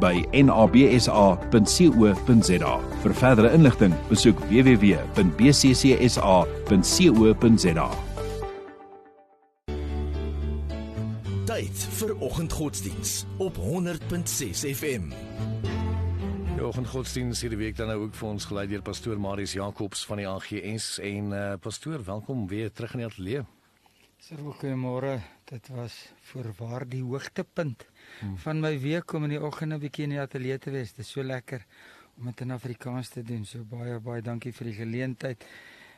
by nabsa.co.za. Vir verdere inligting, besoek www.bccsa.co.za. Tyd vir oggendgodsdiens op 100.6 FM. Die oggendgodsdiens hierdie week dan nou ook vir ons gelei deur pastoor Marius Jacobs van die AGS en uh, pastoor, welkom weer terug in die ateljee. Goeiemôre. Dit was voorwaar die hoogtepunt hmm. van my week om in die oggend 'n bietjie in die ateljee te wees. Dit is so lekker om dit in Afrikaans te doen. So baie baie dankie vir die geleentheid.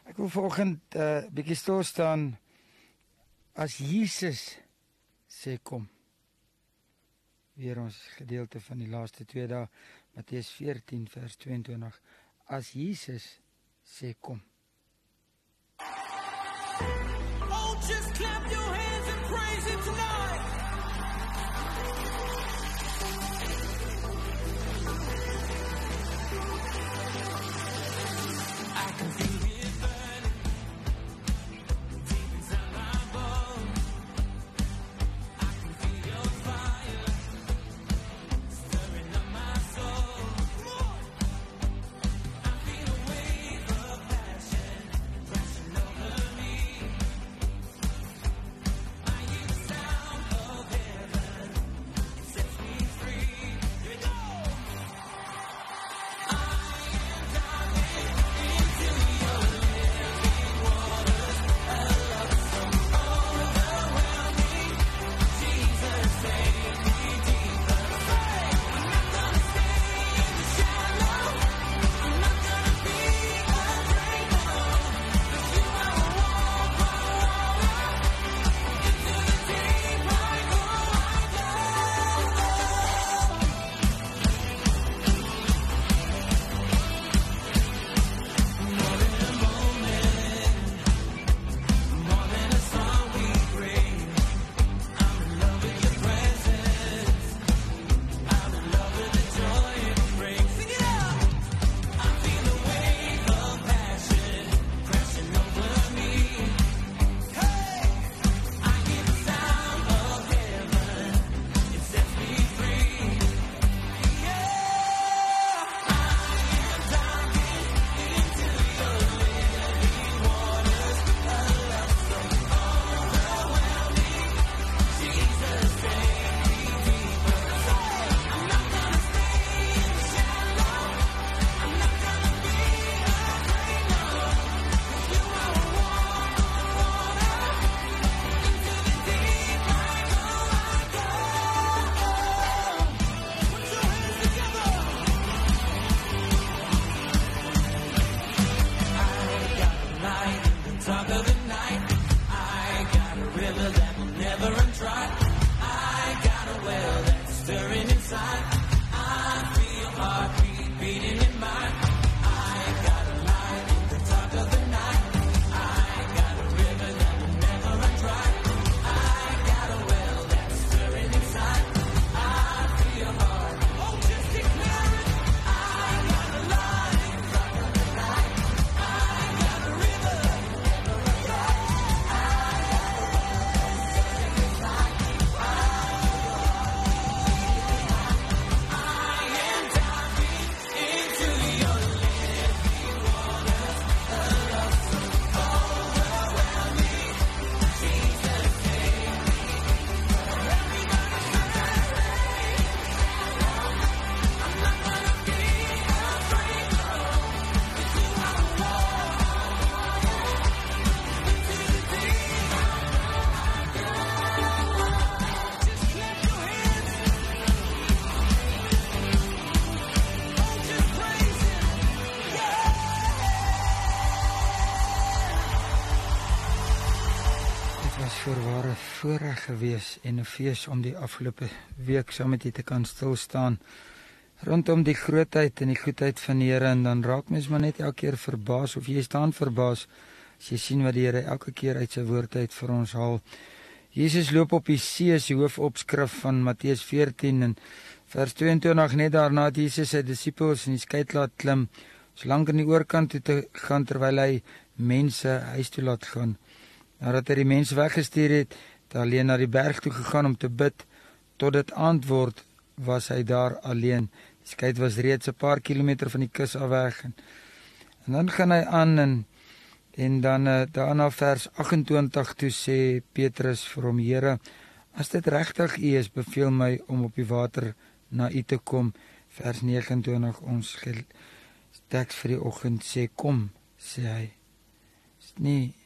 Ek wil vanoggend 'n uh, bietjie stil staan as Jesus sê kom. Weer ons gedeelte van die laaste 2 dae Matteus 14 vers 22 as Jesus sê kom. Just clap your hands and praise Him tonight. Voorwaar 'n voorreg gewees en 'n fees om die afgelope week saam met u te kan stil staan rondom die grootheid en die goedheid van die Here en dan raak mens maar net elke keer verbaas of jy staan verbaas as jy sien wat die Here elke keer uit sy woord uit vir ons haal. Jesus loop op die see, die hoofopskrif van Matteus 14 en vers 22 net daarna het Jesus sy disippels in die skei laat klim, so lank aan die oorkant toe te gaan terwyl hy mense huis toe laat gaan. Nadat hy die mense weggestuur het, het hy alleen na die berg toe gegaan om te bid tot dit aand word was hy daar alleen. Die skei was reeds 'n paar kilometer van die kus af weg. En, en dan gaan hy aan en en dan uh, daarna vers 28 toe sê Petrus vir hom Here as dit regtig U is beveel my om op die water na U te kom. Vers 29 ons teks vir die oggend sê kom sê hy. Is nie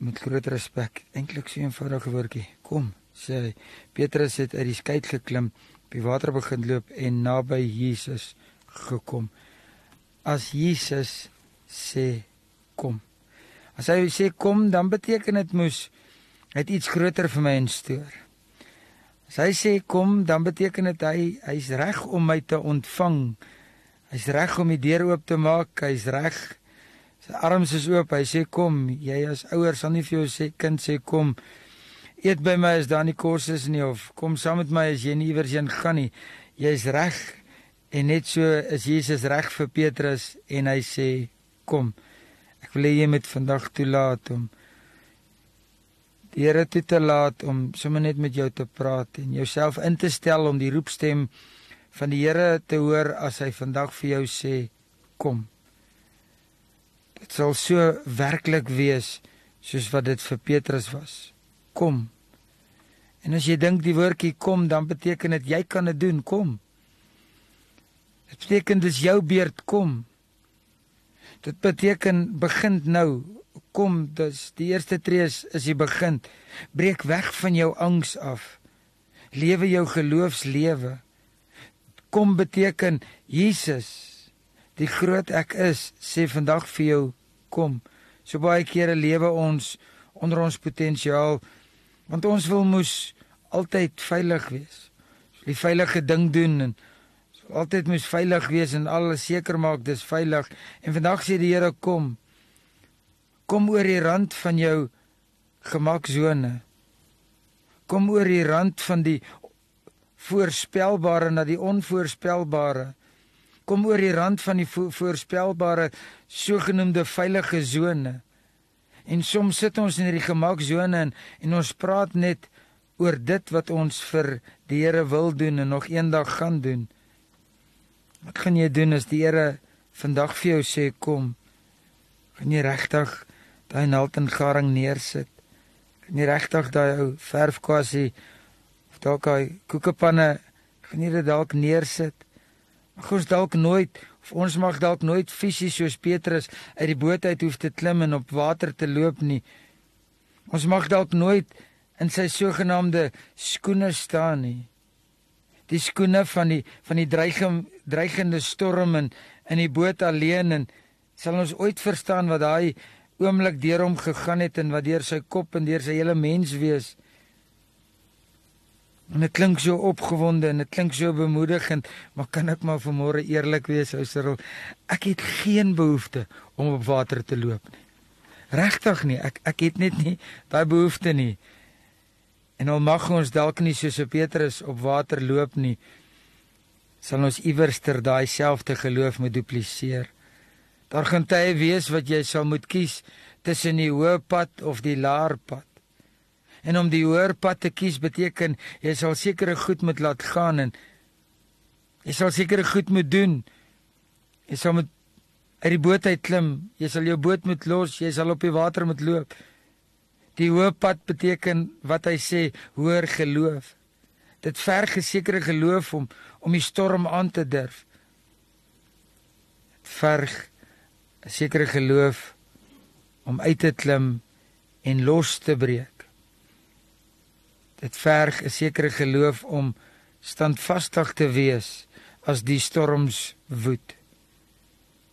met groot respek eintlik so 'n eenvoudige woordjie. Kom sê hy Petrus het uit die skei geklim op die water begin loop en naby Jesus gekom. As Jesus sê kom. As hy sê kom dan beteken dit moes hy het iets groter vir my instoor as hy sê kom dan beteken dit hy hy's reg om my te ontvang. Hy's reg om die deur oop te maak hy's reg sy arms is oop hy sê kom jy as ouer sal nie vir jou sê kind sê kom eet by my as daar nie kos is nie of kom saam met my as jy nie iewers heen gaan nie. Jy's reg. En net so is Jesus reg vir Petrus en hy sê kom. Ek wil hê jy moet vandag toelaat om die Here toe te laat om sommer net met jou te praat en jouself in te stel om die roepstem van die Here te hoor as hy vandag vir jou sê kom. Dit sal so werklik wees soos wat dit vir Petrus was kom. En as jy dink die woordjie kom, dan beteken dit jy kan dit doen, kom. Dit beteken dis jou beurt kom. Dit beteken begin nou. Kom, dis die eerste tree is, is jy begin. Breek weg van jou angs af. Lewe jou geloofslewe. Kom beteken Jesus, die groot ek is, sê vandag vir jou kom. So baie kere lewe ons onder ons potensiaal want ons wil moes altyd veilig wees. Die veilige ding doen en altyd moes veilig wees en alles seker maak dis veilig. En vandag sê die Here kom. Kom oor die rand van jou gemaksone. Kom oor die rand van die voorspelbare na die onvoorspelbare. Kom oor die rand van die vo voorspelbare sogenaamde veilige sone. En soms sit ons in hierdie gemaksone en, en ons praat net oor dit wat ons vir die Here wil doen en nog eendag gaan doen. Wat gaan jy doen as die Here vandag vir jou sê kom? Gaan jy regtig daai naald en garing neersit? Gaan jy regtig daai ou verfkwassie of dalk daai koekepanne gaan jy dit dalk neersit? Mag ons dalk nooit of ons mag dalk nooit fisies soos Petrus uit die boot uit hoef te klim en op water te loop nie. Ons mag dalk nooit in sy sogenaamde skoene staan nie. Die skoene van die van die dreigende dreigende storm en in die boot alleen en sal ons ooit verstaan wat daai oomblik deur hom gegaan het en wat deur sy kop en deur sy hele mens wees. En dit klink so opgewonde en dit klink so bemoedigend, maar kan ek maar vanmôre eerlik wees, ou Cyril? Ek het geen behoefte om op water te loop nie. Regtig nie. Ek ek het net nie daai behoefte nie. En al mag ons dalk nie soos Petrus op water loop nie, sal ons iewers ter daai selfde geloof moet dupliseer. Daar gaan tye wees wat jy sal moet kies tussen die hoë pad of die laer pad. En om die hoër pad te kies beteken jy sal sekere goed moet laat gaan en jy sal sekere goed moet doen. Jy sal moet uit die boot uit klim, jy sal jou boot moet los, jy sal op die water moet loop. Die hoë pad beteken wat hy sê, hoër geloof. Dit verg 'n sekere geloof om om die storm aan te durf. Dit verg 'n sekere geloof om uit te klim en los te breek. Dit verg 'n sekere geloof om standvastig te wees as die storms woed.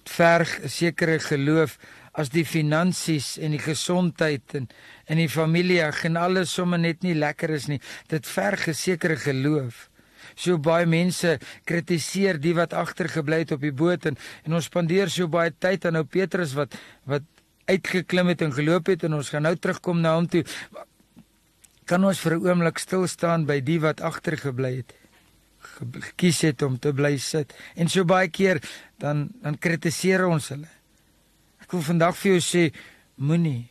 Dit verg 'n sekere geloof as die finansies en die gesondheid en in die familie en alles sommer net nie lekker is nie. Dit verg 'n sekere geloof. so baie mense kritiseer die wat agtergebly het op die boot en en ons spandeer so baie tyd aan nou Petrus wat wat uitgeklim het en geloop het en ons gaan nou terugkom na hom toe. Kan ons vir 'n oomblik stil staan by die wat agtergebly het? gekies het om te bly sit. En so baie keer dan dan kritiseer ons hulle. Ek wil vandag vir jou sê moenie.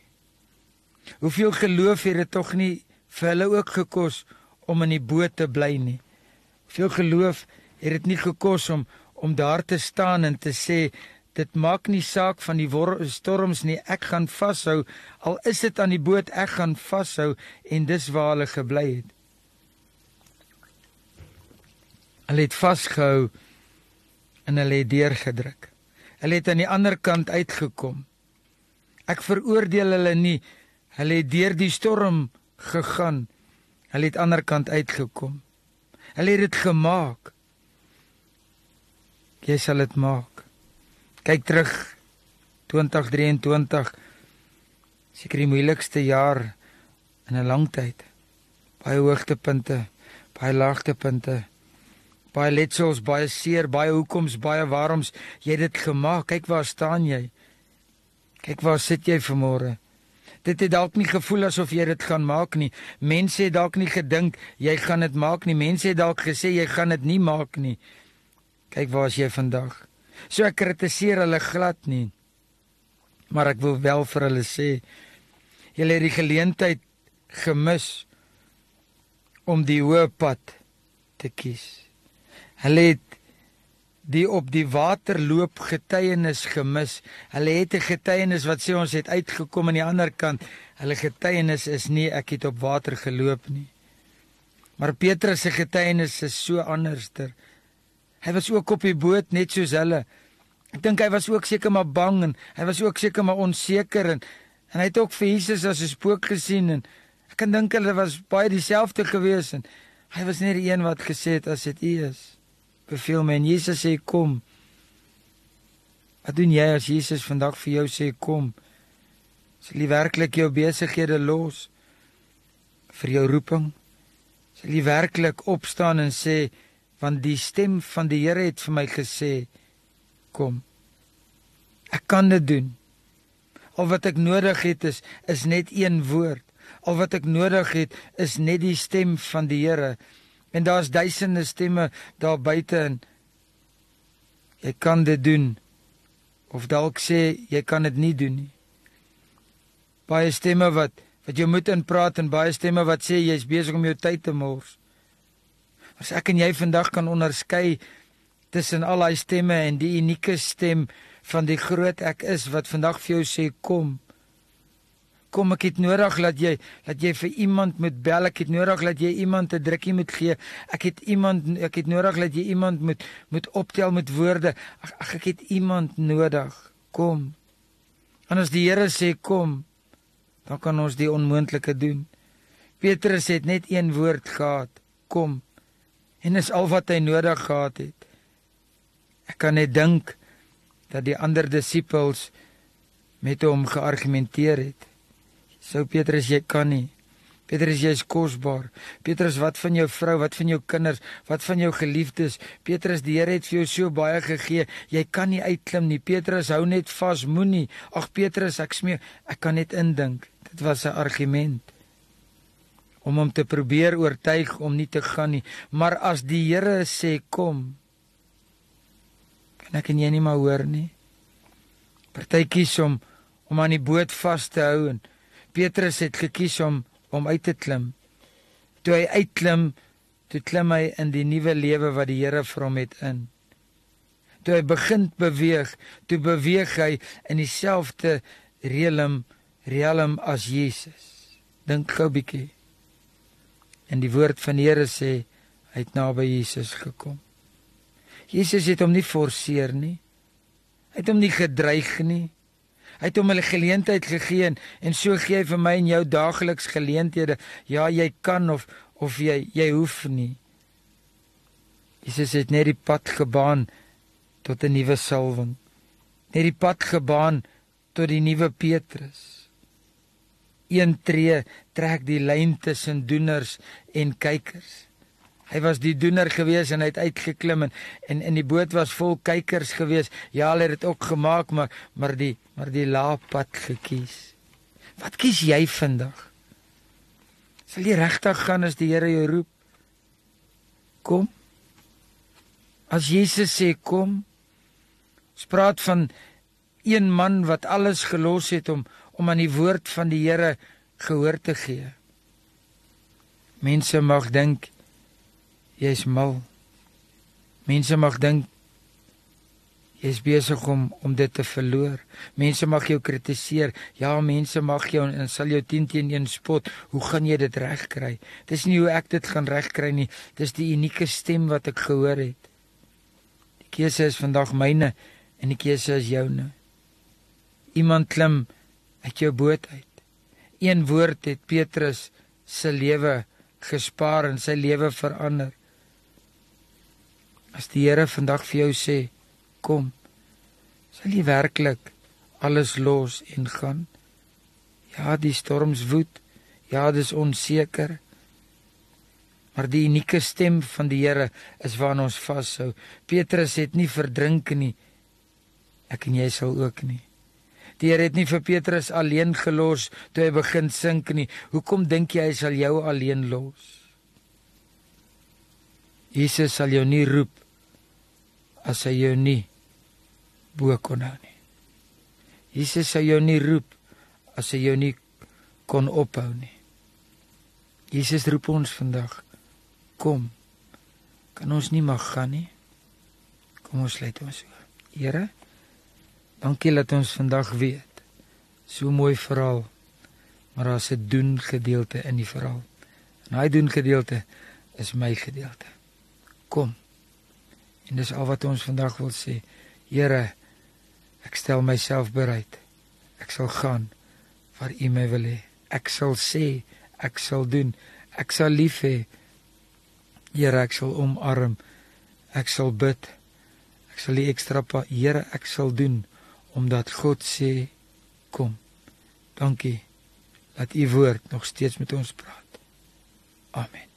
Hoeveel geloof het dit tog nie vir hulle ook gekos om in die boot te bly nie. Hoeveel geloof het dit nie gekos om om daar te staan en te sê dit maak nie saak van die storms nie ek gaan vashou al is dit aan die boot ek gaan vashou en dis waar hulle gebly het Hulle het vasgehou en hulle het deurgedruk. Hulle het aan die ander kant uitgekom. Ek veroordeel hulle nie. Hulle het deur die storm gegaan. Hulle het aan die ander kant uitgekom. Hulle het dit gemaak. Jy sal dit maak. Kyk terug 2023. Seker die moeilikste jaar in 'n lang tyd. Baie hoogtepunte, baie laagtepunte baie letsels, baie seer, baie hoekoms, baie waaroms jy dit gemaak. Kyk waar staan jy? Kyk waar sit jy vanmôre? Dit het dalk nie gevoel asof jy dit gaan maak nie. Mense het dalk nie gedink jy gaan dit maak nie. Mense het dalk gesê jy gaan dit nie maak nie. Kyk waar is jy vandag? So ek kritiseer hulle glad nie. Maar ek wil wel vir hulle sê jy het die geleentheid gemis om die hoë pad te kies. Hulle het die op die water loop getuienis gemis. Hulle het 'n getuienis wat sê ons het uitgekom aan die ander kant. Hulle getuienis is nie ek het op water geloop nie. Maar Petrus se getuienis is so anderster. Hy was ook op die boot net soos hulle. Ek dink hy was ook seker maar bang en hy was ook seker maar onseker en en hy het ook vir Jesus as 'n spook gesien en ek kan dink hulle was baie dieselfde gewees en hy was net die een wat gesê het as dit U is beveel my en Jesus sê kom. Wat doen jy as Jesus vandag vir jou sê kom? Sal jy werklik jou besighede los vir jou roeping? Sal jy werklik opstaan en sê want die stem van die Here het vir my gesê kom. Ek kan dit doen. Al wat ek nodig het is is net een woord. Al wat ek nodig het is net die stem van die Here. En daar's duisende stemme daar buite en jy kan dit doen of dalk sê jy kan dit nie doen nie. Baie stemme wat wat jy moet inpraat en baie stemme wat sê jy's besig om jou tyd te mors. As ek en jy vandag kan onderskei tussen al daai stemme en die unieke stem van die groot ek is wat vandag vir jou sê kom. Kom ek het nodig dat jy dat jy vir iemand moet bel. Ek het nodig dat jy iemand 'n drukkie moet gee. Ek het iemand ek het nodig dat jy iemand moet moet optel met woorde. Ag, ag ek het iemand nodig. Kom. En as die Here sê kom dan kan ons die onmoontlike doen. Petrus het net een woord gehad. Kom en is al wat hy nodig gehad het ek kan net dink dat die ander disippels met hom geargumenteer het Sou Petrus jy kan nie. Petrus jy is kosbaar. Petrus wat van jou vrou, wat van jou kinders, wat van jou geliefdes? Petrus die Here het vir jou so baie gegee. Jy kan nie uitklim nie. Petrus hou net vas, moenie. Ag Petrus, ek smeek, ek kan net indink. Dit was 'n argument om hom te probeer oortuig om nie te gaan nie. Maar as die Here sê kom, kan ek en jy nie maar hoor nie. Partytjies om om aan die boot vas te hou en Petrus het gekies om om uit te klim. Toe hy uitklim, toe klim hy in die nuwe lewe wat die Here vir hom het in. Toe hy begin beweeg, toe beweeg hy in dieselfde realm, realm as Jesus. Dink gou bietjie. En die woord van die Here sê hy het naby Jesus gekom. Jesus het hom nie forceer nie. Hy het hom nie gedreig nie. Hy het hom 'n geleentheid gegee en so gee hy vir my en jou daagliks geleenthede. Ja, jy kan of of jy jy hoef nie. Jesus het net die pad gebaan tot 'n nuwe salwing. Net die pad gebaan tot die nuwe Petrus. Een tree trek die lyn tussen doeners en kykers. Hy was die doener gewees en hy het uitgeklim en en in die boot was vol kykers gewees. Ja, hulle het dit ook gemaak, maar maar die maar die laappad gekies. Wat kies jy vandag? Sal jy regtig gaan as die Here jou roep? Kom. As Jesus sê kom, spraak van een man wat alles gelos het om om aan die woord van die Here gehoor te gee. Mense mag dink jy's mal. Mense mag dink jy's besig om om dit te verloor. Mense mag jou kritiseer. Ja, mense mag jou en sal jou 10 teen 1 spot. Hoe gaan jy dit regkry? Dis nie hoe ek dit gaan regkry nie. Dis die unieke stem wat ek gehoor het. Die keuse is vandag myne en die keuse is joune. Iemand klim uit jou boot uit. Een woord het Petrus se lewe gespaar en sy lewe verander. As die Here vandag vir jou sê, kom, sal jy werklik alles los en gaan? Ja, die storms woed. Ja, dis onseker. Maar die unieke stem van die Here is waarna ons vashou. Petrus het nie verdrink nie. Ek en jy sal ook nie. Die Here het nie vir Petrus alleen gelos toe hy begin sink nie. Hoekom dink jy hy sal jou alleen los? Jesus sal jou nie roep as hy jou nie bo kon hou nie. Jesus sal jou nie roep as hy jou nie kon ophou nie. Jesus roep ons vandag. Kom. Kan ons nie mag gaan nie. Kom ons sluit ons so. Here, dankie dat ons vandag weet. So mooi verhaal. Maar daar's 'n doen gedeelte in die verhaal. En daai doen gedeelte is my gedeelte. Kom. En dis al wat ons vandag wil sê. Here, ek stel myself bereid. Ek sal gaan waar U my wil hê. Ek sal sê, ek sal doen. Ek sal lief hê. Here, ek sal omarm. Ek sal bid. Ek sal die ekstra pa, Here, ek sal doen omdat God sê kom. Dankie dat U woord nog steeds met ons praat. Amen.